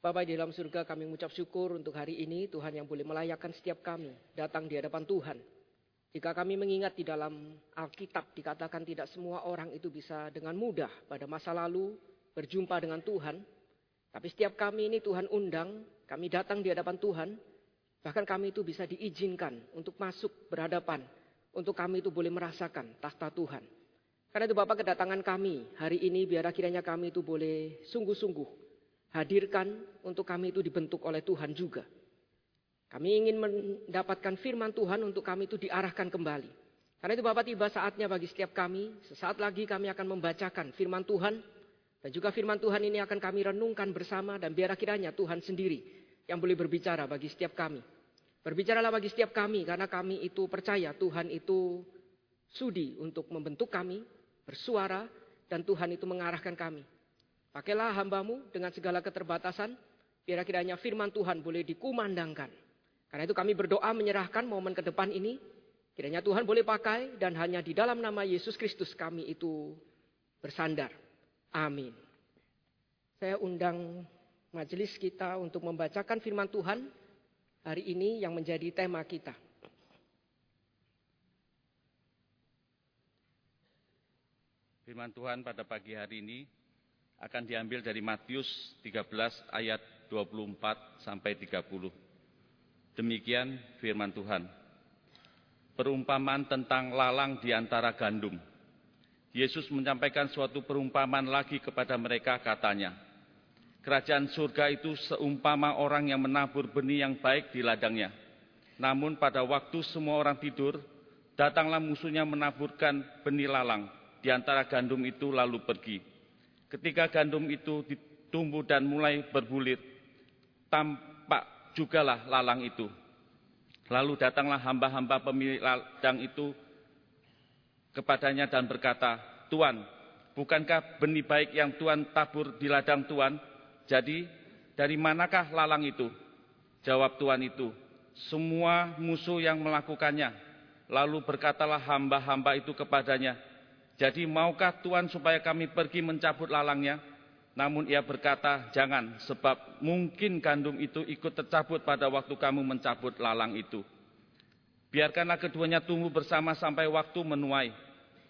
Bapak di dalam surga kami mengucap syukur untuk hari ini Tuhan yang boleh melayakkan setiap kami datang di hadapan Tuhan. Jika kami mengingat di dalam Alkitab dikatakan tidak semua orang itu bisa dengan mudah pada masa lalu berjumpa dengan Tuhan. Tapi setiap kami ini Tuhan undang, kami datang di hadapan Tuhan. Bahkan kami itu bisa diizinkan untuk masuk berhadapan. Untuk kami itu boleh merasakan tahta Tuhan. Karena itu Bapak kedatangan kami hari ini biar akhirnya kami itu boleh sungguh-sungguh hadirkan untuk kami itu dibentuk oleh Tuhan juga. Kami ingin mendapatkan firman Tuhan untuk kami itu diarahkan kembali. Karena itu Bapak tiba saatnya bagi setiap kami, sesaat lagi kami akan membacakan firman Tuhan. Dan juga firman Tuhan ini akan kami renungkan bersama dan biar akhirnya Tuhan sendiri yang boleh berbicara bagi setiap kami. Berbicaralah bagi setiap kami karena kami itu percaya Tuhan itu sudi untuk membentuk kami, bersuara, dan Tuhan itu mengarahkan kami. Pakailah hambamu dengan segala keterbatasan, biar kiranya firman Tuhan boleh dikumandangkan. Karena itu kami berdoa menyerahkan momen ke depan ini, kiranya Tuhan boleh pakai dan hanya di dalam nama Yesus Kristus kami itu bersandar. Amin. Saya undang majelis kita untuk membacakan firman Tuhan hari ini yang menjadi tema kita. Firman Tuhan pada pagi hari ini akan diambil dari Matius 13 ayat 24 sampai 30. Demikian firman Tuhan. Perumpamaan tentang lalang di antara gandum. Yesus menyampaikan suatu perumpamaan lagi kepada mereka katanya. Kerajaan surga itu seumpama orang yang menabur benih yang baik di ladangnya. Namun pada waktu semua orang tidur, datanglah musuhnya menaburkan benih lalang di antara gandum itu lalu pergi. Ketika gandum itu ditumbuh dan mulai berbulir, tampak jugalah lalang itu. Lalu datanglah hamba-hamba pemilik ladang itu kepadanya dan berkata, Tuan, bukankah benih baik yang Tuan tabur di ladang Tuan? Jadi, dari manakah lalang itu? Jawab Tuan itu, semua musuh yang melakukannya. Lalu berkatalah hamba-hamba itu kepadanya, jadi maukah Tuhan supaya kami pergi mencabut lalangnya? Namun ia berkata, jangan, sebab mungkin gandum itu ikut tercabut pada waktu kamu mencabut lalang itu. Biarkanlah keduanya tumbuh bersama sampai waktu menuai.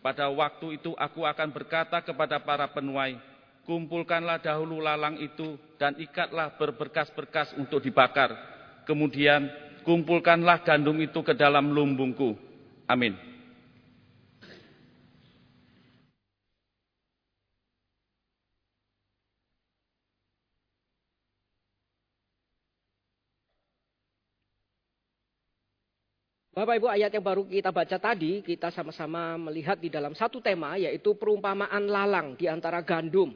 Pada waktu itu aku akan berkata kepada para penuai, kumpulkanlah dahulu lalang itu dan ikatlah berberkas-berkas untuk dibakar. Kemudian kumpulkanlah gandum itu ke dalam lumbungku. Amin. Bapak Ibu ayat yang baru kita baca tadi, kita sama-sama melihat di dalam satu tema yaitu perumpamaan lalang di antara gandum.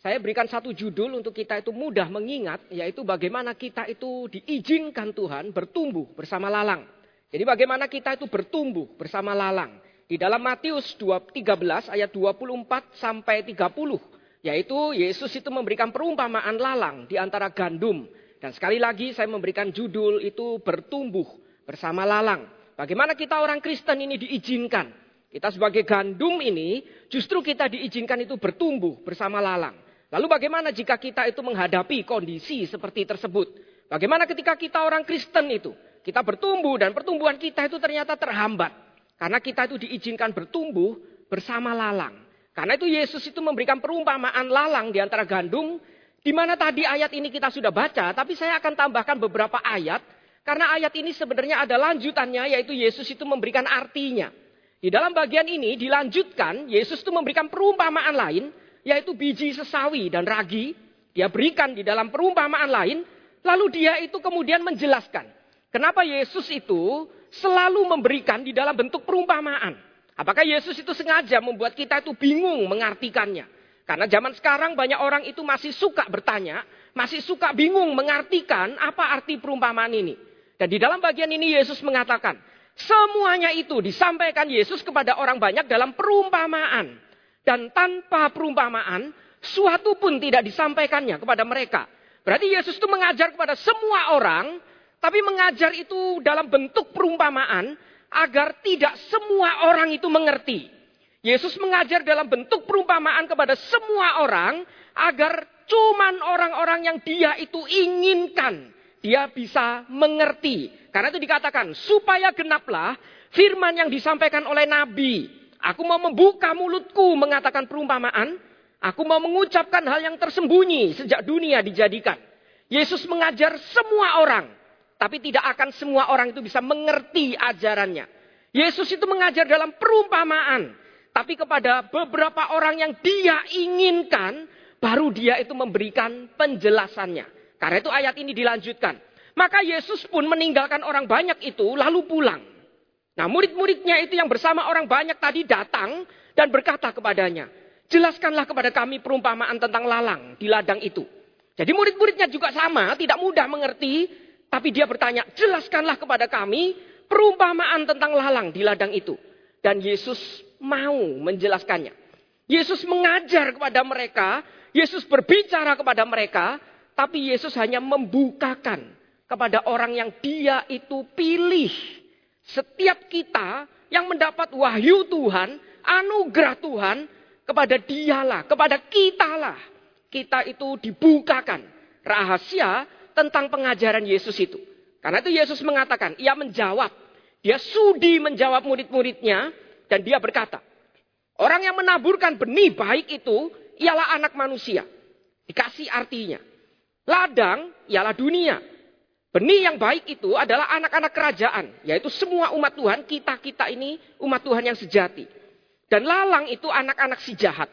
Saya berikan satu judul untuk kita itu mudah mengingat, yaitu bagaimana kita itu diizinkan Tuhan bertumbuh bersama lalang. Jadi bagaimana kita itu bertumbuh bersama lalang. Di dalam Matius 13 ayat 24 sampai 30, yaitu Yesus itu memberikan perumpamaan lalang di antara gandum. Dan sekali lagi saya memberikan judul itu bertumbuh bersama lalang. Bagaimana kita orang Kristen ini diizinkan? Kita sebagai gandum ini justru kita diizinkan itu bertumbuh bersama lalang. Lalu bagaimana jika kita itu menghadapi kondisi seperti tersebut? Bagaimana ketika kita orang Kristen itu? Kita bertumbuh dan pertumbuhan kita itu ternyata terhambat. Karena kita itu diizinkan bertumbuh bersama lalang. Karena itu Yesus itu memberikan perumpamaan lalang di antara gandum. Di mana tadi ayat ini kita sudah baca. Tapi saya akan tambahkan beberapa ayat karena ayat ini sebenarnya ada lanjutannya yaitu Yesus itu memberikan artinya. Di dalam bagian ini dilanjutkan Yesus itu memberikan perumpamaan lain yaitu biji sesawi dan ragi. Dia berikan di dalam perumpamaan lain lalu dia itu kemudian menjelaskan. Kenapa Yesus itu selalu memberikan di dalam bentuk perumpamaan. Apakah Yesus itu sengaja membuat kita itu bingung mengartikannya? Karena zaman sekarang banyak orang itu masih suka bertanya, masih suka bingung mengartikan apa arti perumpamaan ini. Dan di dalam bagian ini Yesus mengatakan, semuanya itu disampaikan Yesus kepada orang banyak dalam perumpamaan. Dan tanpa perumpamaan, suatu pun tidak disampaikannya kepada mereka. Berarti Yesus itu mengajar kepada semua orang, tapi mengajar itu dalam bentuk perumpamaan agar tidak semua orang itu mengerti. Yesus mengajar dalam bentuk perumpamaan kepada semua orang agar cuman orang-orang yang dia itu inginkan. Dia bisa mengerti. Karena itu dikatakan, supaya genaplah firman yang disampaikan oleh Nabi. Aku mau membuka mulutku mengatakan perumpamaan. Aku mau mengucapkan hal yang tersembunyi sejak dunia dijadikan. Yesus mengajar semua orang. Tapi tidak akan semua orang itu bisa mengerti ajarannya. Yesus itu mengajar dalam perumpamaan. Tapi kepada beberapa orang yang dia inginkan, baru dia itu memberikan penjelasannya. Karena itu ayat ini dilanjutkan. Maka Yesus pun meninggalkan orang banyak itu lalu pulang. Nah murid-muridnya itu yang bersama orang banyak tadi datang dan berkata kepadanya. Jelaskanlah kepada kami perumpamaan tentang lalang di ladang itu. Jadi murid-muridnya juga sama, tidak mudah mengerti. Tapi dia bertanya, jelaskanlah kepada kami perumpamaan tentang lalang di ladang itu. Dan Yesus mau menjelaskannya. Yesus mengajar kepada mereka, Yesus berbicara kepada mereka, tapi Yesus hanya membukakan kepada orang yang dia itu pilih. Setiap kita yang mendapat wahyu Tuhan, anugerah Tuhan, kepada dialah, kepada kitalah. Kita itu dibukakan rahasia tentang pengajaran Yesus itu. Karena itu Yesus mengatakan, ia menjawab. Dia sudi menjawab murid-muridnya dan dia berkata, orang yang menaburkan benih baik itu ialah anak manusia. Dikasih artinya. Ladang ialah dunia. Benih yang baik itu adalah anak-anak kerajaan. Yaitu semua umat Tuhan, kita-kita ini umat Tuhan yang sejati. Dan lalang itu anak-anak si jahat.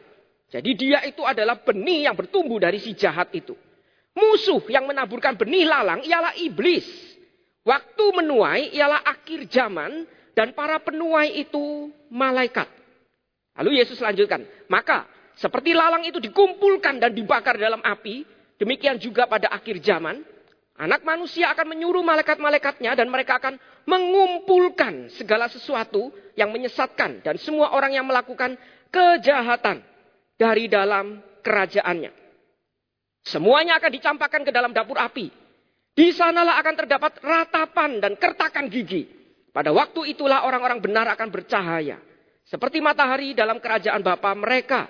Jadi dia itu adalah benih yang bertumbuh dari si jahat itu. Musuh yang menaburkan benih lalang ialah iblis. Waktu menuai ialah akhir zaman dan para penuai itu malaikat. Lalu Yesus lanjutkan, maka seperti lalang itu dikumpulkan dan dibakar dalam api, Demikian juga pada akhir zaman, anak manusia akan menyuruh malaikat-malaikatnya dan mereka akan mengumpulkan segala sesuatu yang menyesatkan dan semua orang yang melakukan kejahatan dari dalam kerajaannya. Semuanya akan dicampakkan ke dalam dapur api. Di sanalah akan terdapat ratapan dan kertakan gigi. Pada waktu itulah orang-orang benar akan bercahaya. Seperti matahari dalam kerajaan Bapa mereka.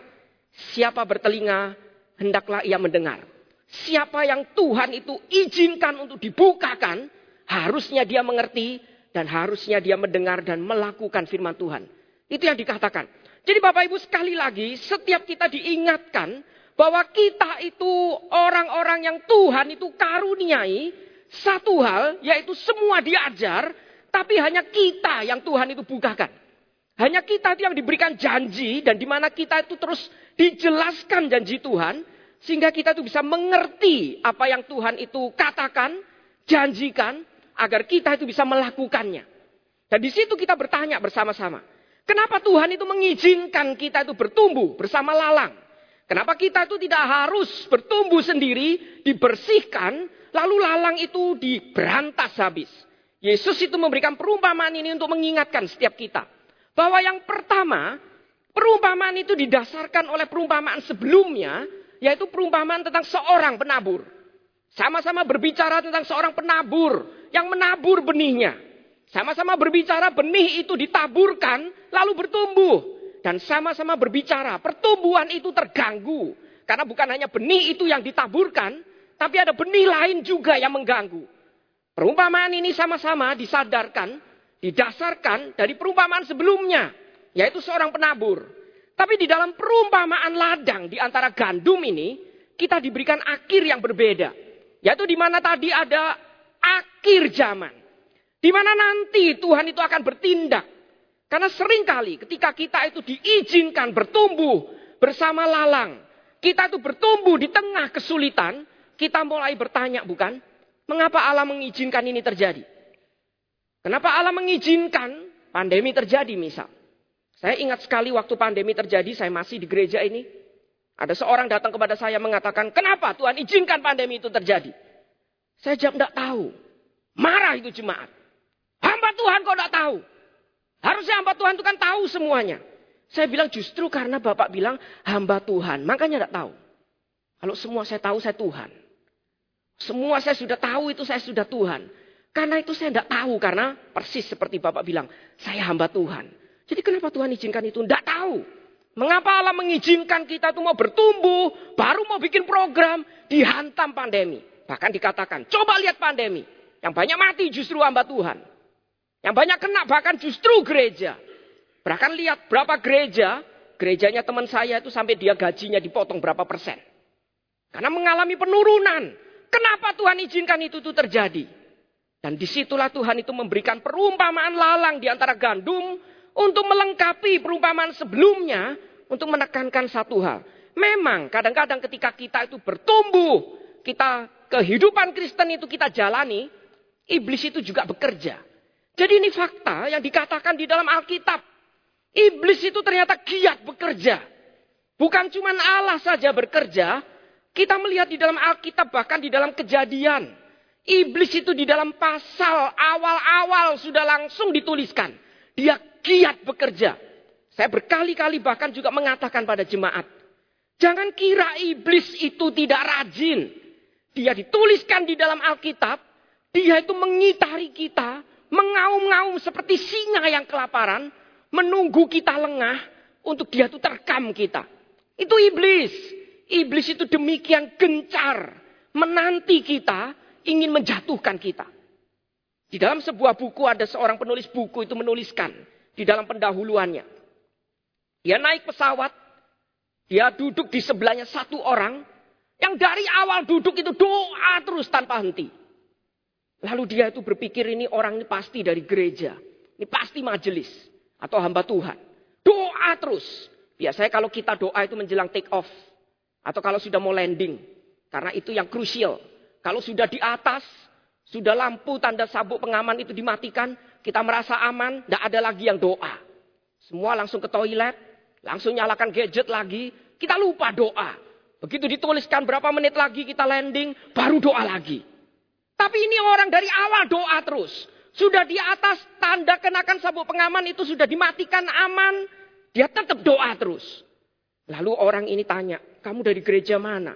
Siapa bertelinga, hendaklah ia mendengar. Siapa yang Tuhan itu izinkan untuk dibukakan, harusnya dia mengerti dan harusnya dia mendengar dan melakukan firman Tuhan. Itu yang dikatakan. Jadi Bapak Ibu sekali lagi, setiap kita diingatkan bahwa kita itu orang-orang yang Tuhan itu karuniai satu hal, yaitu semua diajar, tapi hanya kita yang Tuhan itu bukakan. Hanya kita yang diberikan janji dan di mana kita itu terus dijelaskan janji Tuhan sehingga kita tuh bisa mengerti apa yang Tuhan itu katakan, janjikan, agar kita itu bisa melakukannya. Dan di situ kita bertanya bersama-sama. Kenapa Tuhan itu mengizinkan kita itu bertumbuh bersama lalang? Kenapa kita itu tidak harus bertumbuh sendiri, dibersihkan, lalu lalang itu diberantas habis? Yesus itu memberikan perumpamaan ini untuk mengingatkan setiap kita. Bahwa yang pertama, perumpamaan itu didasarkan oleh perumpamaan sebelumnya yaitu perumpamaan tentang seorang penabur. Sama-sama berbicara tentang seorang penabur yang menabur benihnya. Sama-sama berbicara benih itu ditaburkan lalu bertumbuh. Dan sama-sama berbicara pertumbuhan itu terganggu. Karena bukan hanya benih itu yang ditaburkan, tapi ada benih lain juga yang mengganggu. Perumpamaan ini sama-sama disadarkan, didasarkan dari perumpamaan sebelumnya, yaitu seorang penabur. Tapi di dalam perumpamaan ladang di antara gandum ini, kita diberikan akhir yang berbeda. Yaitu di mana tadi ada akhir zaman. Di mana nanti Tuhan itu akan bertindak. Karena sering kali ketika kita itu diizinkan bertumbuh bersama lalang. Kita itu bertumbuh di tengah kesulitan. Kita mulai bertanya bukan? Mengapa Allah mengizinkan ini terjadi? Kenapa Allah mengizinkan pandemi terjadi misal? Saya ingat sekali waktu pandemi terjadi, saya masih di gereja ini. Ada seorang datang kepada saya mengatakan, kenapa Tuhan izinkan pandemi itu terjadi? Saya jawab, tidak tahu. Marah itu jemaat. Hamba Tuhan kok tidak tahu? Harusnya hamba Tuhan itu kan tahu semuanya. Saya bilang justru karena Bapak bilang hamba Tuhan, makanya tidak tahu. Kalau semua saya tahu, saya Tuhan. Semua saya sudah tahu itu saya sudah Tuhan. Karena itu saya tidak tahu, karena persis seperti Bapak bilang, saya hamba Tuhan. Jadi kenapa Tuhan izinkan itu? Tidak tahu. Mengapa Allah mengizinkan kita itu mau bertumbuh, baru mau bikin program, dihantam pandemi. Bahkan dikatakan, coba lihat pandemi. Yang banyak mati justru hamba Tuhan. Yang banyak kena bahkan justru gereja. Bahkan lihat berapa gereja, gerejanya teman saya itu sampai dia gajinya dipotong berapa persen. Karena mengalami penurunan. Kenapa Tuhan izinkan itu tuh terjadi? Dan di situlah Tuhan itu memberikan perumpamaan lalang di antara gandum untuk melengkapi perumpamaan sebelumnya untuk menekankan satu hal. Memang kadang-kadang ketika kita itu bertumbuh, kita kehidupan Kristen itu kita jalani, iblis itu juga bekerja. Jadi ini fakta yang dikatakan di dalam Alkitab. Iblis itu ternyata giat bekerja. Bukan cuma Allah saja bekerja, kita melihat di dalam Alkitab bahkan di dalam kejadian. Iblis itu di dalam pasal awal-awal sudah langsung dituliskan. Dia giat bekerja. Saya berkali-kali bahkan juga mengatakan pada jemaat. Jangan kira iblis itu tidak rajin. Dia dituliskan di dalam Alkitab. Dia itu mengitari kita. Mengaum-ngaum seperti singa yang kelaparan. Menunggu kita lengah. Untuk dia itu terkam kita. Itu iblis. Iblis itu demikian gencar. Menanti kita. Ingin menjatuhkan kita. Di dalam sebuah buku ada seorang penulis buku itu menuliskan. Di dalam pendahuluannya. Dia naik pesawat, dia duduk di sebelahnya satu orang yang dari awal duduk itu doa terus tanpa henti. Lalu dia itu berpikir ini orang ini pasti dari gereja. Ini pasti majelis atau hamba Tuhan. Doa terus. Biasanya kalau kita doa itu menjelang take off. Atau kalau sudah mau landing. Karena itu yang krusial. Kalau sudah di atas, sudah lampu tanda sabuk pengaman itu dimatikan. Kita merasa aman, tidak ada lagi yang doa. Semua langsung ke toilet, Langsung nyalakan gadget lagi, kita lupa doa. Begitu dituliskan berapa menit lagi kita landing, baru doa lagi. Tapi ini orang dari awal doa terus. Sudah di atas tanda kenakan sabuk pengaman itu sudah dimatikan aman. Dia tetap doa terus. Lalu orang ini tanya, kamu dari gereja mana?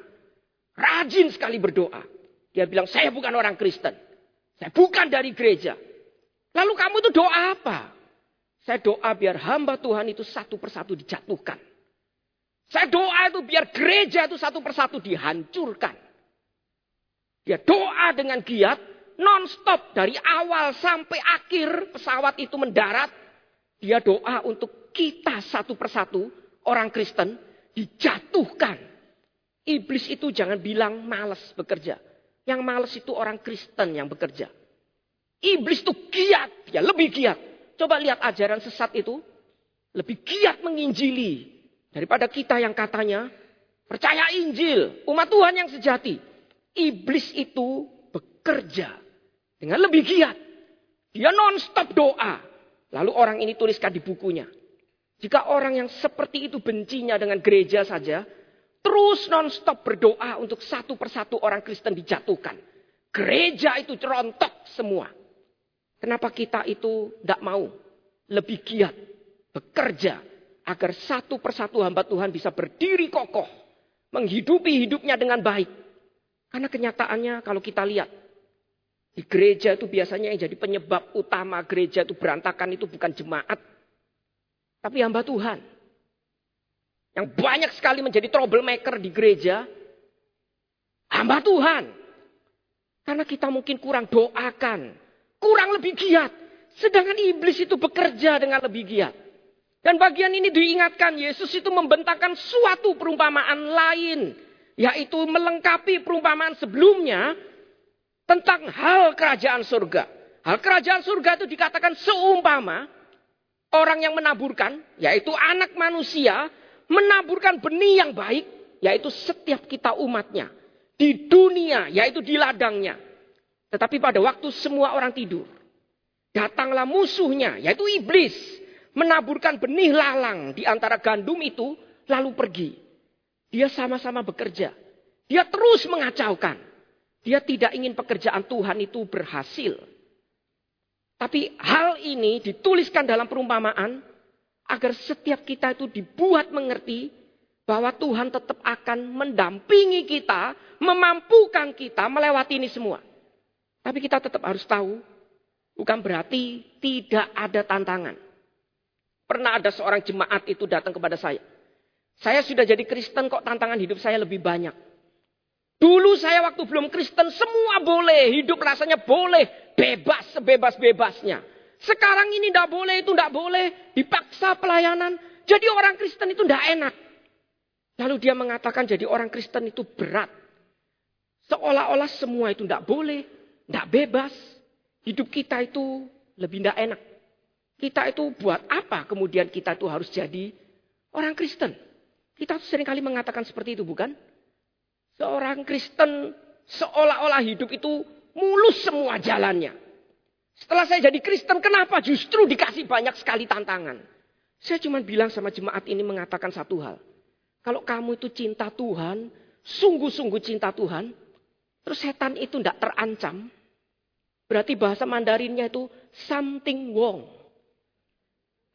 Rajin sekali berdoa. Dia bilang, saya bukan orang Kristen. Saya bukan dari gereja. Lalu kamu itu doa apa? Saya doa biar hamba Tuhan itu satu persatu dijatuhkan. Saya doa itu biar gereja itu satu persatu dihancurkan. Dia doa dengan giat, non-stop dari awal sampai akhir pesawat itu mendarat. Dia doa untuk kita satu persatu, orang Kristen, dijatuhkan. Iblis itu jangan bilang males bekerja. Yang males itu orang Kristen yang bekerja. Iblis itu giat, dia lebih giat. Coba lihat ajaran sesat itu. Lebih giat menginjili. Daripada kita yang katanya percaya Injil. Umat Tuhan yang sejati. Iblis itu bekerja. Dengan lebih giat. Dia non-stop doa. Lalu orang ini tuliskan di bukunya. Jika orang yang seperti itu bencinya dengan gereja saja. Terus non-stop berdoa untuk satu persatu orang Kristen dijatuhkan. Gereja itu cerontok semua. Kenapa kita itu tidak mau lebih giat bekerja agar satu persatu hamba Tuhan bisa berdiri kokoh, menghidupi hidupnya dengan baik. Karena kenyataannya kalau kita lihat di gereja itu biasanya yang jadi penyebab utama gereja itu berantakan itu bukan jemaat, tapi hamba Tuhan. Yang banyak sekali menjadi troublemaker di gereja, hamba Tuhan. Karena kita mungkin kurang doakan, kurang lebih giat. Sedangkan iblis itu bekerja dengan lebih giat. Dan bagian ini diingatkan Yesus itu membentangkan suatu perumpamaan lain. Yaitu melengkapi perumpamaan sebelumnya tentang hal kerajaan surga. Hal kerajaan surga itu dikatakan seumpama orang yang menaburkan, yaitu anak manusia, menaburkan benih yang baik, yaitu setiap kita umatnya. Di dunia, yaitu di ladangnya. Tetapi pada waktu semua orang tidur, datanglah musuhnya, yaitu iblis, menaburkan benih lalang di antara gandum itu, lalu pergi. Dia sama-sama bekerja. Dia terus mengacaukan. Dia tidak ingin pekerjaan Tuhan itu berhasil. Tapi hal ini dituliskan dalam perumpamaan agar setiap kita itu dibuat mengerti bahwa Tuhan tetap akan mendampingi kita, memampukan kita melewati ini semua. Tapi kita tetap harus tahu, bukan berarti tidak ada tantangan. Pernah ada seorang jemaat itu datang kepada saya. Saya sudah jadi Kristen kok tantangan hidup saya lebih banyak. Dulu saya waktu belum Kristen semua boleh. Hidup rasanya boleh. Bebas sebebas-bebasnya. Sekarang ini tidak boleh, itu tidak boleh. Dipaksa pelayanan. Jadi orang Kristen itu tidak enak. Lalu dia mengatakan jadi orang Kristen itu berat. Seolah-olah semua itu tidak boleh. Tidak bebas. Hidup kita itu lebih tidak enak. Kita itu buat apa kemudian kita itu harus jadi orang Kristen? Kita sering kali mengatakan seperti itu bukan? Seorang Kristen seolah-olah hidup itu mulus semua jalannya. Setelah saya jadi Kristen, kenapa justru dikasih banyak sekali tantangan? Saya cuma bilang sama jemaat ini mengatakan satu hal. Kalau kamu itu cinta Tuhan, sungguh-sungguh cinta Tuhan, terus setan itu tidak terancam, berarti bahasa Mandarinnya itu something wrong.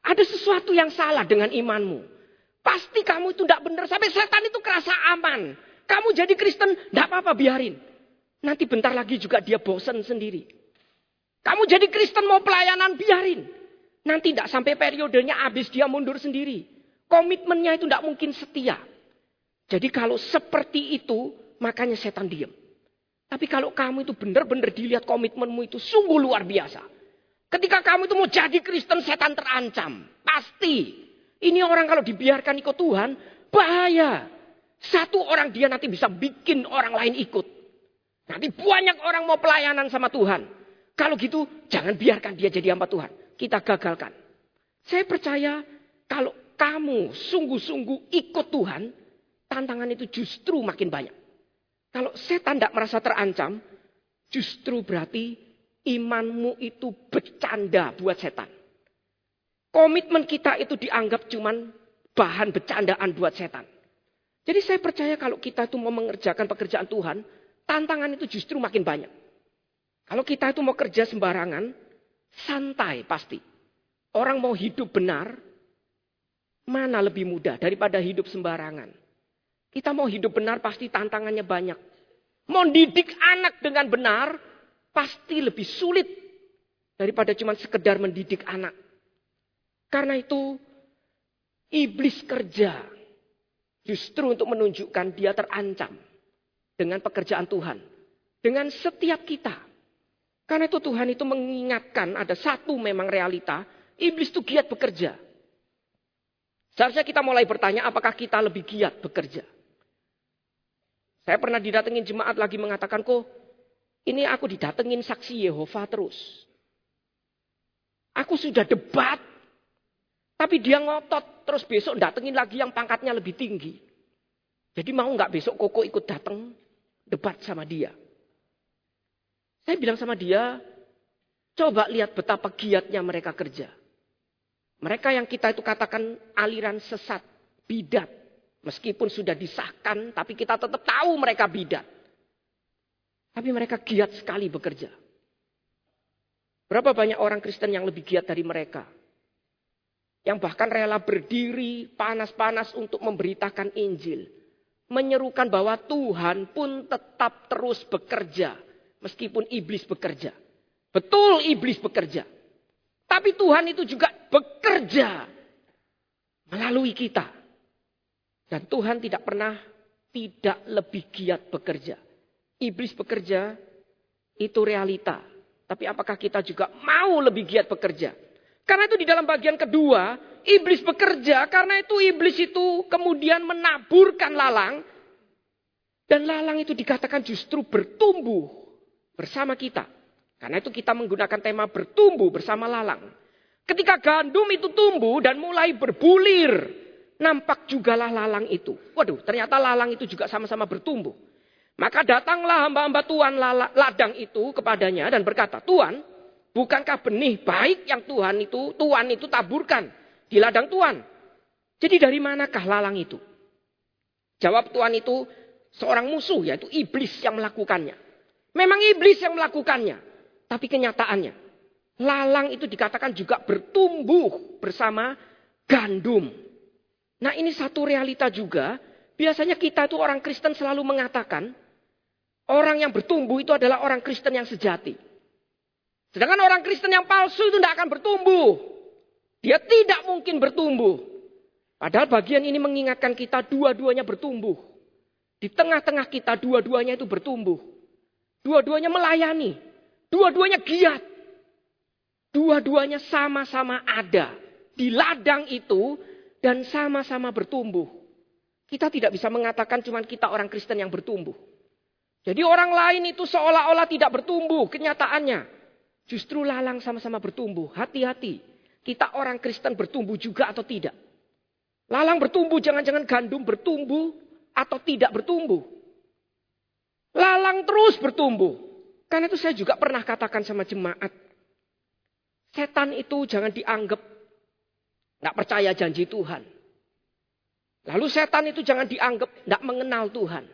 Ada sesuatu yang salah dengan imanmu. Pasti kamu itu tidak benar. Sampai setan itu kerasa aman. Kamu jadi Kristen, tidak apa-apa biarin. Nanti bentar lagi juga dia bosan sendiri. Kamu jadi Kristen mau pelayanan, biarin. Nanti tidak sampai periodenya habis dia mundur sendiri. Komitmennya itu tidak mungkin setia. Jadi kalau seperti itu, makanya setan diam. Tapi kalau kamu itu benar-benar dilihat komitmenmu itu sungguh luar biasa. Ketika kamu itu mau jadi Kristen, setan terancam. Pasti. Ini orang kalau dibiarkan ikut Tuhan, bahaya. Satu orang dia nanti bisa bikin orang lain ikut. Nanti banyak orang mau pelayanan sama Tuhan. Kalau gitu jangan biarkan dia jadi hamba Tuhan. Kita gagalkan. Saya percaya kalau kamu sungguh-sungguh ikut Tuhan, tantangan itu justru makin banyak. Kalau setan tidak merasa terancam, justru berarti imanmu itu bercanda buat setan. Komitmen kita itu dianggap cuman bahan bercandaan buat setan. Jadi saya percaya kalau kita itu mau mengerjakan pekerjaan Tuhan, tantangan itu justru makin banyak. Kalau kita itu mau kerja sembarangan, santai pasti. Orang mau hidup benar, mana lebih mudah daripada hidup sembarangan. Kita mau hidup benar pasti tantangannya banyak. Mau didik anak dengan benar, pasti lebih sulit daripada cuma sekedar mendidik anak. Karena itu, iblis kerja Justru untuk menunjukkan dia terancam dengan pekerjaan Tuhan. Dengan setiap kita. Karena itu Tuhan itu mengingatkan ada satu memang realita. Iblis itu giat bekerja. Seharusnya kita mulai bertanya apakah kita lebih giat bekerja. Saya pernah didatengin jemaat lagi mengatakan kok ini aku didatengin saksi Yehova terus. Aku sudah debat tapi dia ngotot terus besok datengin lagi yang pangkatnya lebih tinggi. Jadi mau nggak besok Koko ikut datang debat sama dia. Saya bilang sama dia, coba lihat betapa giatnya mereka kerja. Mereka yang kita itu katakan aliran sesat, bidat. Meskipun sudah disahkan, tapi kita tetap tahu mereka bidat. Tapi mereka giat sekali bekerja. Berapa banyak orang Kristen yang lebih giat dari mereka? Yang bahkan rela berdiri panas-panas untuk memberitakan Injil. Menyerukan bahwa Tuhan pun tetap terus bekerja. Meskipun iblis bekerja. Betul iblis bekerja. Tapi Tuhan itu juga bekerja. Melalui kita. Dan Tuhan tidak pernah tidak lebih giat bekerja. Iblis bekerja itu realita. Tapi apakah kita juga mau lebih giat bekerja? Karena itu di dalam bagian kedua, iblis bekerja karena itu iblis itu kemudian menaburkan lalang. Dan lalang itu dikatakan justru bertumbuh bersama kita. Karena itu kita menggunakan tema bertumbuh bersama lalang. Ketika gandum itu tumbuh dan mulai berbulir, nampak jugalah lalang itu. Waduh, ternyata lalang itu juga sama-sama bertumbuh. Maka datanglah hamba-hamba Tuhan ladang itu kepadanya dan berkata, Tuhan, Bukankah benih baik yang Tuhan itu, Tuhan itu taburkan di ladang Tuhan? Jadi dari manakah lalang itu? Jawab Tuhan itu seorang musuh yaitu iblis yang melakukannya. Memang iblis yang melakukannya. Tapi kenyataannya lalang itu dikatakan juga bertumbuh bersama gandum. Nah ini satu realita juga. Biasanya kita itu orang Kristen selalu mengatakan orang yang bertumbuh itu adalah orang Kristen yang sejati. Sedangkan orang Kristen yang palsu itu tidak akan bertumbuh. Dia tidak mungkin bertumbuh. Padahal bagian ini mengingatkan kita dua-duanya bertumbuh. Di tengah-tengah kita dua-duanya itu bertumbuh. Dua-duanya melayani. Dua-duanya giat. Dua-duanya sama-sama ada di ladang itu dan sama-sama bertumbuh. Kita tidak bisa mengatakan cuma kita orang Kristen yang bertumbuh. Jadi orang lain itu seolah-olah tidak bertumbuh kenyataannya. Justru lalang sama-sama bertumbuh. Hati-hati. Kita orang Kristen bertumbuh juga atau tidak. Lalang bertumbuh, jangan-jangan gandum bertumbuh atau tidak bertumbuh. Lalang terus bertumbuh. Karena itu saya juga pernah katakan sama jemaat. Setan itu jangan dianggap tidak percaya janji Tuhan. Lalu setan itu jangan dianggap tidak mengenal Tuhan.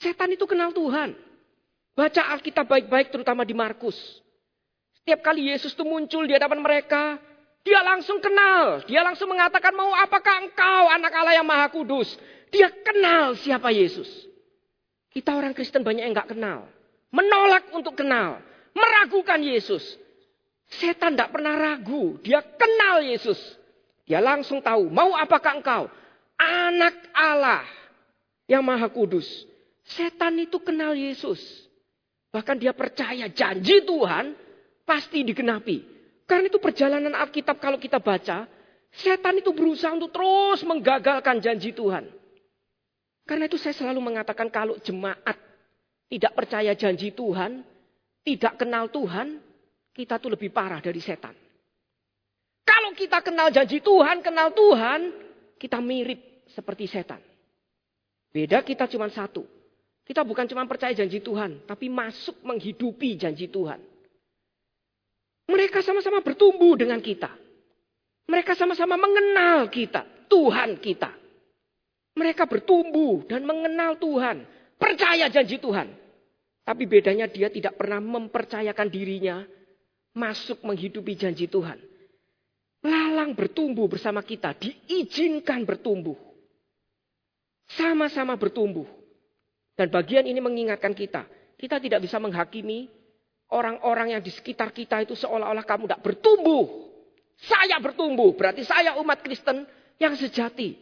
Setan itu kenal Tuhan. Baca Alkitab baik-baik terutama di Markus. Setiap kali Yesus itu muncul di hadapan mereka, dia langsung kenal. Dia langsung mengatakan, mau apakah engkau anak Allah yang maha kudus? Dia kenal siapa Yesus. Kita orang Kristen banyak yang gak kenal. Menolak untuk kenal. Meragukan Yesus. Setan tidak pernah ragu. Dia kenal Yesus. Dia langsung tahu, mau apakah engkau? Anak Allah yang maha kudus. Setan itu kenal Yesus. Bahkan dia percaya janji Tuhan pasti digenapi. Karena itu perjalanan Alkitab kalau kita baca, setan itu berusaha untuk terus menggagalkan janji Tuhan. Karena itu saya selalu mengatakan kalau jemaat tidak percaya janji Tuhan, tidak kenal Tuhan, kita tuh lebih parah dari setan. Kalau kita kenal janji Tuhan, kenal Tuhan, kita mirip seperti setan. Beda kita cuma satu. Kita bukan cuma percaya janji Tuhan, tapi masuk menghidupi janji Tuhan. Mereka sama-sama bertumbuh dengan kita. Mereka sama-sama mengenal kita, Tuhan kita. Mereka bertumbuh dan mengenal Tuhan, percaya janji Tuhan. Tapi bedanya dia tidak pernah mempercayakan dirinya masuk menghidupi janji Tuhan. Lalang bertumbuh bersama kita, diizinkan bertumbuh. Sama-sama bertumbuh. Dan bagian ini mengingatkan kita, kita tidak bisa menghakimi orang-orang yang di sekitar kita itu seolah-olah kamu tidak bertumbuh. Saya bertumbuh, berarti saya umat Kristen yang sejati.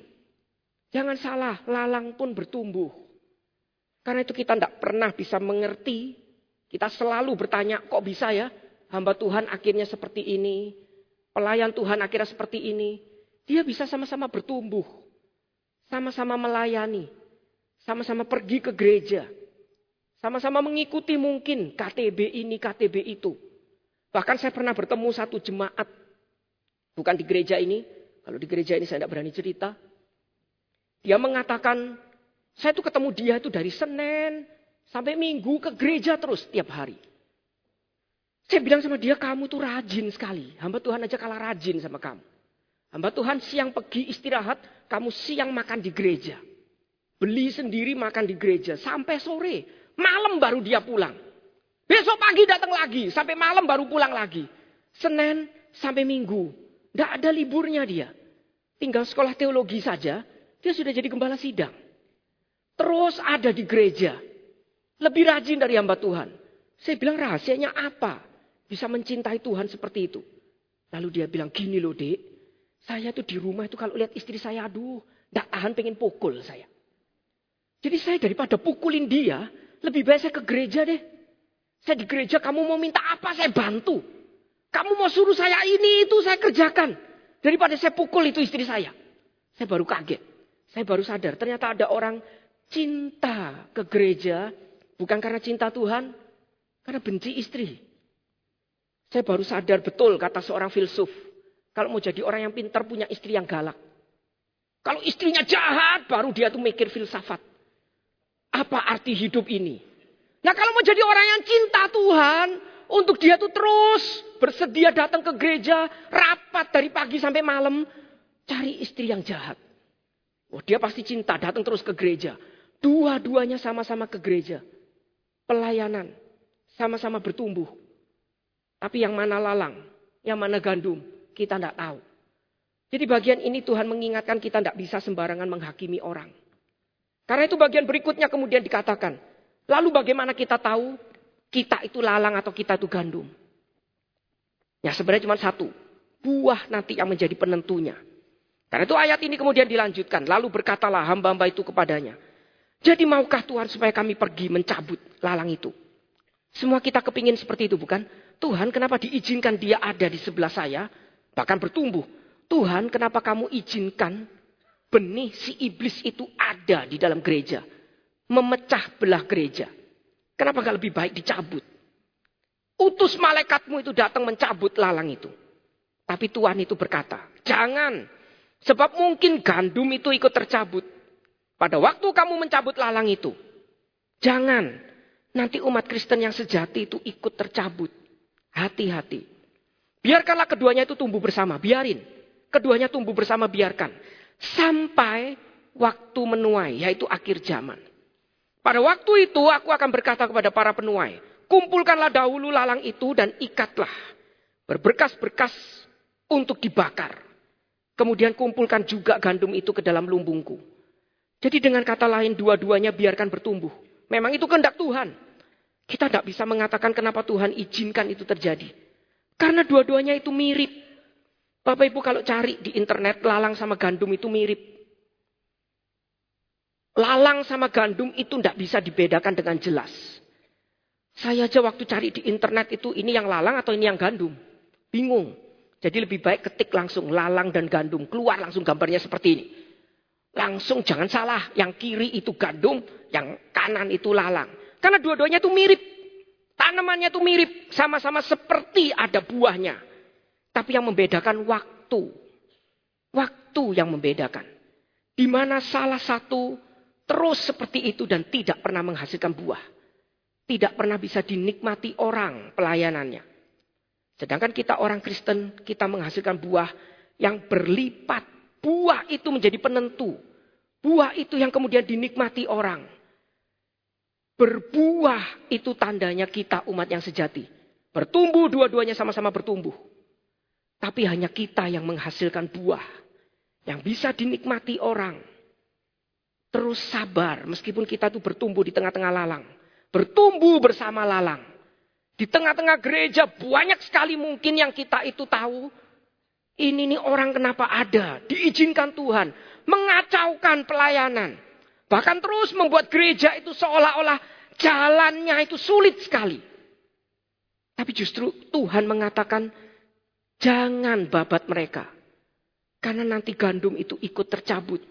Jangan salah, lalang pun bertumbuh. Karena itu kita tidak pernah bisa mengerti. Kita selalu bertanya, kok bisa ya hamba Tuhan akhirnya seperti ini. Pelayan Tuhan akhirnya seperti ini. Dia bisa sama-sama bertumbuh. Sama-sama melayani. Sama-sama pergi ke gereja. Sama-sama mengikuti mungkin KTB ini, KTB itu. Bahkan saya pernah bertemu satu jemaat. Bukan di gereja ini. Kalau di gereja ini saya tidak berani cerita. Dia mengatakan, saya itu ketemu dia itu dari Senin sampai Minggu ke gereja terus tiap hari. Saya bilang sama dia, kamu tuh rajin sekali. Hamba Tuhan aja kalah rajin sama kamu. Hamba Tuhan siang pergi istirahat, kamu siang makan di gereja. Beli sendiri makan di gereja sampai sore. Malam baru dia pulang. Besok pagi datang lagi, sampai malam baru pulang lagi. Senin sampai Minggu. Tidak ada liburnya dia. Tinggal sekolah teologi saja, dia sudah jadi gembala sidang. Terus ada di gereja. Lebih rajin dari hamba Tuhan. Saya bilang rahasianya apa? Bisa mencintai Tuhan seperti itu. Lalu dia bilang gini loh dek. Saya tuh di rumah itu kalau lihat istri saya aduh. Tidak tahan pengen pukul saya. Jadi saya daripada pukulin dia. Lebih baik saya ke gereja deh. Saya di gereja kamu mau minta apa saya bantu. Kamu mau suruh saya ini itu saya kerjakan. Daripada saya pukul itu istri saya. Saya baru kaget. Saya baru sadar ternyata ada orang cinta ke gereja. Bukan karena cinta Tuhan. Karena benci istri. Saya baru sadar betul kata seorang filsuf. Kalau mau jadi orang yang pintar punya istri yang galak. Kalau istrinya jahat baru dia tuh mikir filsafat. Apa arti hidup ini? Nah kalau mau jadi orang yang cinta Tuhan, untuk dia tuh terus bersedia datang ke gereja, rapat dari pagi sampai malam, cari istri yang jahat. Oh dia pasti cinta, datang terus ke gereja. Dua-duanya sama-sama ke gereja. Pelayanan, sama-sama bertumbuh. Tapi yang mana lalang, yang mana gandum, kita tidak tahu. Jadi bagian ini Tuhan mengingatkan kita tidak bisa sembarangan menghakimi orang. Karena itu bagian berikutnya kemudian dikatakan. Lalu bagaimana kita tahu kita itu lalang atau kita itu gandum? Ya sebenarnya cuma satu. Buah nanti yang menjadi penentunya. Karena itu ayat ini kemudian dilanjutkan. Lalu berkatalah hamba-hamba itu kepadanya. Jadi maukah Tuhan supaya kami pergi mencabut lalang itu? Semua kita kepingin seperti itu bukan? Tuhan kenapa diizinkan dia ada di sebelah saya? Bahkan bertumbuh. Tuhan kenapa kamu izinkan benih si iblis itu ada di dalam gereja? Memecah belah gereja. Kenapa gak lebih baik dicabut? Utus malaikatmu itu datang mencabut lalang itu. Tapi Tuhan itu berkata, jangan Sebab mungkin gandum itu ikut tercabut. Pada waktu kamu mencabut lalang itu. Jangan. Nanti umat Kristen yang sejati itu ikut tercabut. Hati-hati. Biarkanlah keduanya itu tumbuh bersama. Biarin. Keduanya tumbuh bersama biarkan. Sampai waktu menuai. Yaitu akhir zaman. Pada waktu itu aku akan berkata kepada para penuai. Kumpulkanlah dahulu lalang itu dan ikatlah. Berberkas-berkas untuk dibakar. Kemudian kumpulkan juga gandum itu ke dalam lumbungku. Jadi dengan kata lain dua-duanya biarkan bertumbuh. Memang itu kehendak Tuhan. Kita tidak bisa mengatakan kenapa Tuhan izinkan itu terjadi. Karena dua-duanya itu mirip. Bapak Ibu kalau cari di internet lalang sama gandum itu mirip. Lalang sama gandum itu tidak bisa dibedakan dengan jelas. Saya aja waktu cari di internet itu ini yang lalang atau ini yang gandum. Bingung. Jadi lebih baik ketik langsung lalang dan gandum. Keluar langsung gambarnya seperti ini. Langsung jangan salah. Yang kiri itu gandum, yang kanan itu lalang. Karena dua-duanya itu mirip. Tanamannya itu mirip. Sama-sama seperti ada buahnya. Tapi yang membedakan waktu. Waktu yang membedakan. Di mana salah satu terus seperti itu dan tidak pernah menghasilkan buah. Tidak pernah bisa dinikmati orang pelayanannya. Sedangkan kita orang Kristen, kita menghasilkan buah yang berlipat. Buah itu menjadi penentu. Buah itu yang kemudian dinikmati orang. Berbuah itu tandanya kita umat yang sejati. Bertumbuh dua-duanya sama-sama bertumbuh. Tapi hanya kita yang menghasilkan buah. Yang bisa dinikmati orang. Terus sabar meskipun kita itu bertumbuh di tengah-tengah lalang. Bertumbuh bersama lalang. Di tengah-tengah gereja banyak sekali mungkin yang kita itu tahu. Ini nih orang kenapa ada. Diizinkan Tuhan. Mengacaukan pelayanan. Bahkan terus membuat gereja itu seolah-olah jalannya itu sulit sekali. Tapi justru Tuhan mengatakan jangan babat mereka. Karena nanti gandum itu ikut tercabut.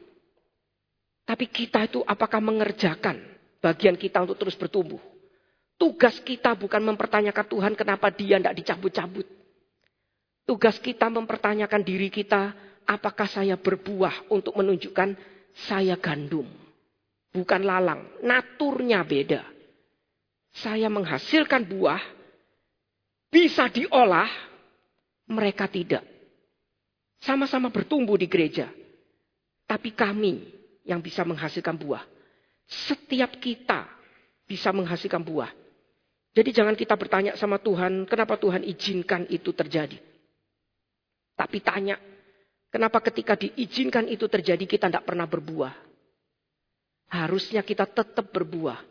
Tapi kita itu apakah mengerjakan bagian kita untuk terus bertumbuh? Tugas kita bukan mempertanyakan Tuhan kenapa dia tidak dicabut-cabut. Tugas kita mempertanyakan diri kita, apakah saya berbuah untuk menunjukkan saya gandum. Bukan lalang, naturnya beda. Saya menghasilkan buah, bisa diolah, mereka tidak. Sama-sama bertumbuh di gereja. Tapi kami yang bisa menghasilkan buah. Setiap kita bisa menghasilkan buah. Jadi jangan kita bertanya sama Tuhan, kenapa Tuhan izinkan itu terjadi. Tapi tanya, kenapa ketika diizinkan itu terjadi kita tidak pernah berbuah. Harusnya kita tetap berbuah.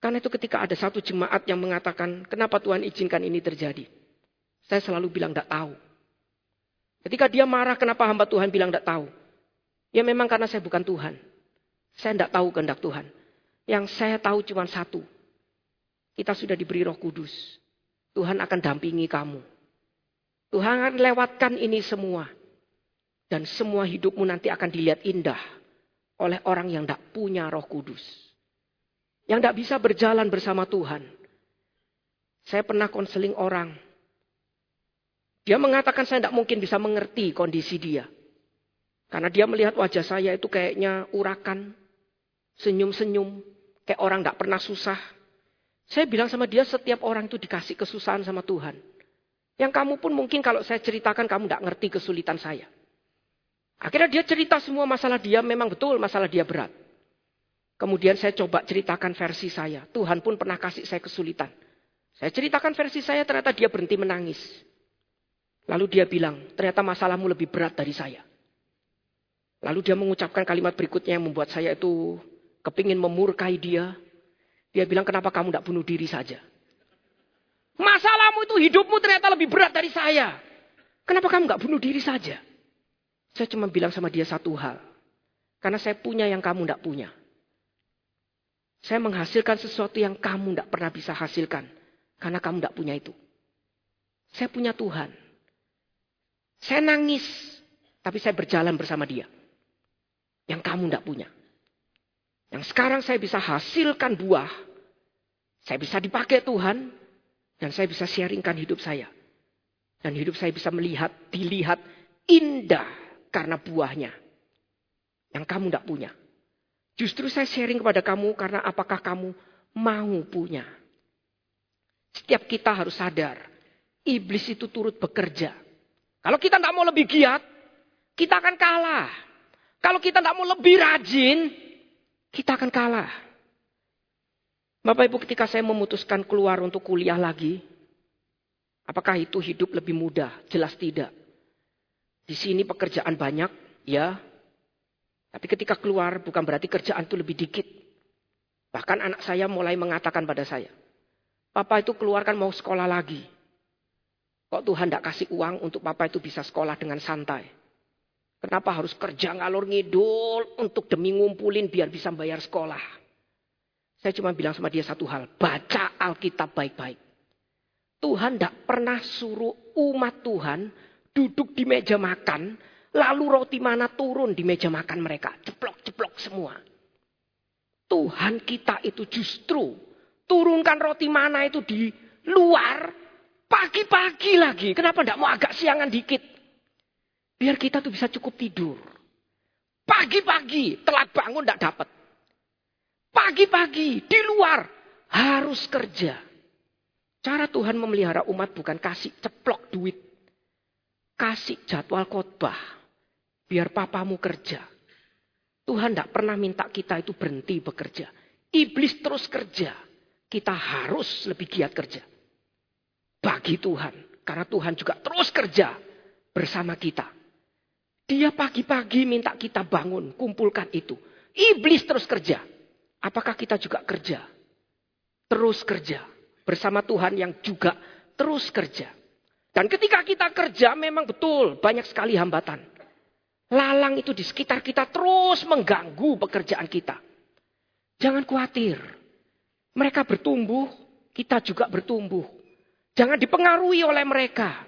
Karena itu ketika ada satu jemaat yang mengatakan, kenapa Tuhan izinkan ini terjadi. Saya selalu bilang tidak tahu. Ketika dia marah, kenapa hamba Tuhan bilang tidak tahu. Ya memang karena saya bukan Tuhan. Saya tidak tahu kehendak Tuhan. Yang saya tahu cuma satu. Kita sudah diberi roh kudus. Tuhan akan dampingi kamu. Tuhan akan lewatkan ini semua. Dan semua hidupmu nanti akan dilihat indah oleh orang yang tidak punya roh kudus. Yang tidak bisa berjalan bersama Tuhan. Saya pernah konseling orang. Dia mengatakan saya tidak mungkin bisa mengerti kondisi dia. Karena dia melihat wajah saya itu kayaknya urakan. Senyum-senyum. Kayak orang tidak pernah susah. Saya bilang sama dia setiap orang itu dikasih kesusahan sama Tuhan. Yang kamu pun mungkin kalau saya ceritakan kamu tidak ngerti kesulitan saya. Akhirnya dia cerita semua masalah dia memang betul masalah dia berat. Kemudian saya coba ceritakan versi saya. Tuhan pun pernah kasih saya kesulitan. Saya ceritakan versi saya ternyata dia berhenti menangis. Lalu dia bilang ternyata masalahmu lebih berat dari saya. Lalu dia mengucapkan kalimat berikutnya yang membuat saya itu kepingin memurkai dia. Dia bilang, kenapa kamu tidak bunuh diri saja? Masalahmu itu hidupmu ternyata lebih berat dari saya. Kenapa kamu nggak bunuh diri saja? Saya cuma bilang sama dia satu hal. Karena saya punya yang kamu tidak punya. Saya menghasilkan sesuatu yang kamu tidak pernah bisa hasilkan. Karena kamu tidak punya itu. Saya punya Tuhan. Saya nangis. Tapi saya berjalan bersama dia. Yang kamu tidak punya. Yang sekarang saya bisa hasilkan buah. Saya bisa dipakai Tuhan. Dan saya bisa sharingkan hidup saya. Dan hidup saya bisa melihat, dilihat indah karena buahnya. Yang kamu tidak punya. Justru saya sharing kepada kamu karena apakah kamu mau punya. Setiap kita harus sadar. Iblis itu turut bekerja. Kalau kita tidak mau lebih giat, kita akan kalah. Kalau kita tidak mau lebih rajin, kita akan kalah. Bapak Ibu ketika saya memutuskan keluar untuk kuliah lagi, apakah itu hidup lebih mudah? Jelas tidak. Di sini pekerjaan banyak, ya. Tapi ketika keluar bukan berarti kerjaan itu lebih dikit. Bahkan anak saya mulai mengatakan pada saya, Papa itu keluar kan mau sekolah lagi. Kok Tuhan tidak kasih uang untuk Papa itu bisa sekolah dengan santai? Kenapa harus kerja ngalur ngidul untuk demi ngumpulin biar bisa bayar sekolah? Saya cuma bilang sama dia satu hal, baca Alkitab baik-baik. Tuhan tidak pernah suruh umat Tuhan duduk di meja makan Lalu roti mana turun di meja makan mereka. Ceplok-ceplok semua. Tuhan kita itu justru turunkan roti mana itu di luar pagi-pagi lagi. Kenapa tidak mau agak siangan dikit? Biar kita tuh bisa cukup tidur. Pagi-pagi telat bangun tidak dapat. Pagi-pagi di luar harus kerja. Cara Tuhan memelihara umat bukan kasih ceplok duit. Kasih jadwal khotbah Biar papamu kerja. Tuhan tidak pernah minta kita itu berhenti bekerja. Iblis terus kerja. Kita harus lebih giat kerja. Bagi Tuhan. Karena Tuhan juga terus kerja bersama kita. Dia pagi-pagi minta kita bangun, kumpulkan itu. Iblis terus kerja. Apakah kita juga kerja? Terus kerja. Bersama Tuhan yang juga terus kerja. Dan ketika kita kerja memang betul banyak sekali hambatan. Lalang itu di sekitar kita terus mengganggu pekerjaan kita. Jangan khawatir. Mereka bertumbuh, kita juga bertumbuh. Jangan dipengaruhi oleh mereka.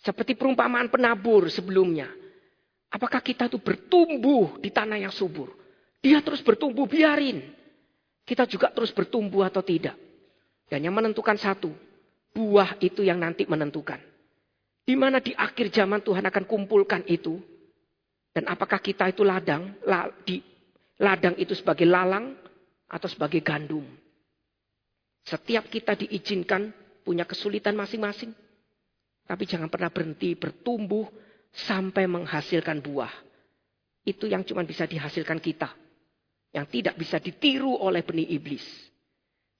Seperti perumpamaan penabur sebelumnya. Apakah kita itu bertumbuh di tanah yang subur? Dia terus bertumbuh, biarin. Kita juga terus bertumbuh atau tidak. Dan yang menentukan satu, buah itu yang nanti menentukan. Di mana di akhir zaman Tuhan akan kumpulkan itu dan apakah kita itu ladang, di ladang itu sebagai lalang atau sebagai gandum? Setiap kita diizinkan punya kesulitan masing-masing. Tapi jangan pernah berhenti bertumbuh sampai menghasilkan buah. Itu yang cuma bisa dihasilkan kita. Yang tidak bisa ditiru oleh benih iblis.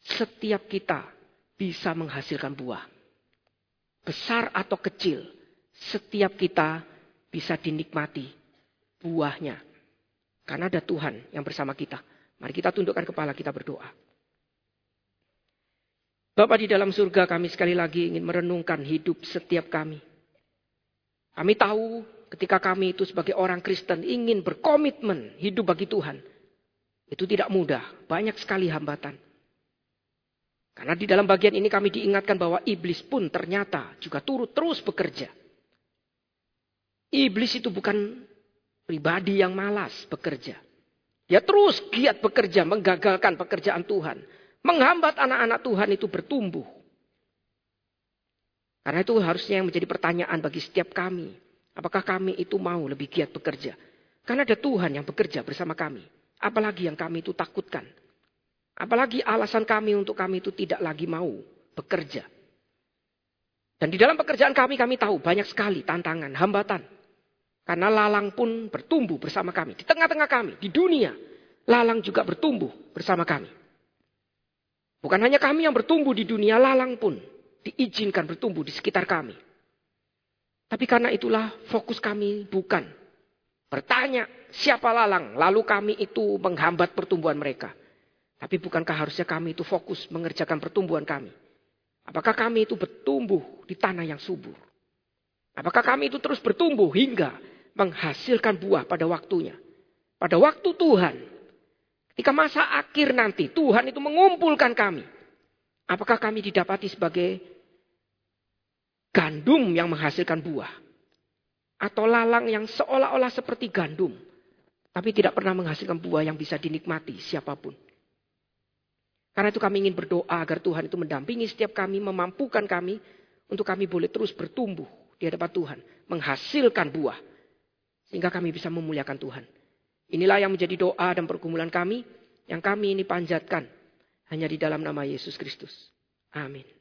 Setiap kita bisa menghasilkan buah. Besar atau kecil, setiap kita bisa dinikmati buahnya. Karena ada Tuhan yang bersama kita. Mari kita tundukkan kepala kita berdoa. Bapak di dalam surga kami sekali lagi ingin merenungkan hidup setiap kami. Kami tahu ketika kami itu sebagai orang Kristen ingin berkomitmen hidup bagi Tuhan. Itu tidak mudah, banyak sekali hambatan. Karena di dalam bagian ini kami diingatkan bahwa iblis pun ternyata juga turut terus bekerja. Iblis itu bukan Pribadi yang malas bekerja. Dia terus giat bekerja, menggagalkan pekerjaan Tuhan. Menghambat anak-anak Tuhan itu bertumbuh. Karena itu harusnya yang menjadi pertanyaan bagi setiap kami. Apakah kami itu mau lebih giat bekerja? Karena ada Tuhan yang bekerja bersama kami. Apalagi yang kami itu takutkan. Apalagi alasan kami untuk kami itu tidak lagi mau bekerja. Dan di dalam pekerjaan kami, kami tahu banyak sekali tantangan, hambatan. Karena lalang pun bertumbuh bersama kami. Di tengah-tengah kami, di dunia. Lalang juga bertumbuh bersama kami. Bukan hanya kami yang bertumbuh di dunia, lalang pun diizinkan bertumbuh di sekitar kami. Tapi karena itulah fokus kami bukan bertanya siapa lalang, lalu kami itu menghambat pertumbuhan mereka. Tapi bukankah harusnya kami itu fokus mengerjakan pertumbuhan kami? Apakah kami itu bertumbuh di tanah yang subur? Apakah kami itu terus bertumbuh hingga menghasilkan buah pada waktunya. Pada waktu Tuhan, ketika masa akhir nanti Tuhan itu mengumpulkan kami. Apakah kami didapati sebagai gandum yang menghasilkan buah? Atau lalang yang seolah-olah seperti gandum, tapi tidak pernah menghasilkan buah yang bisa dinikmati siapa pun. Karena itu kami ingin berdoa agar Tuhan itu mendampingi setiap kami, memampukan kami untuk kami boleh terus bertumbuh di hadapan Tuhan, menghasilkan buah sehingga kami bisa memuliakan Tuhan. Inilah yang menjadi doa dan pergumulan kami yang kami ini panjatkan hanya di dalam nama Yesus Kristus. Amin.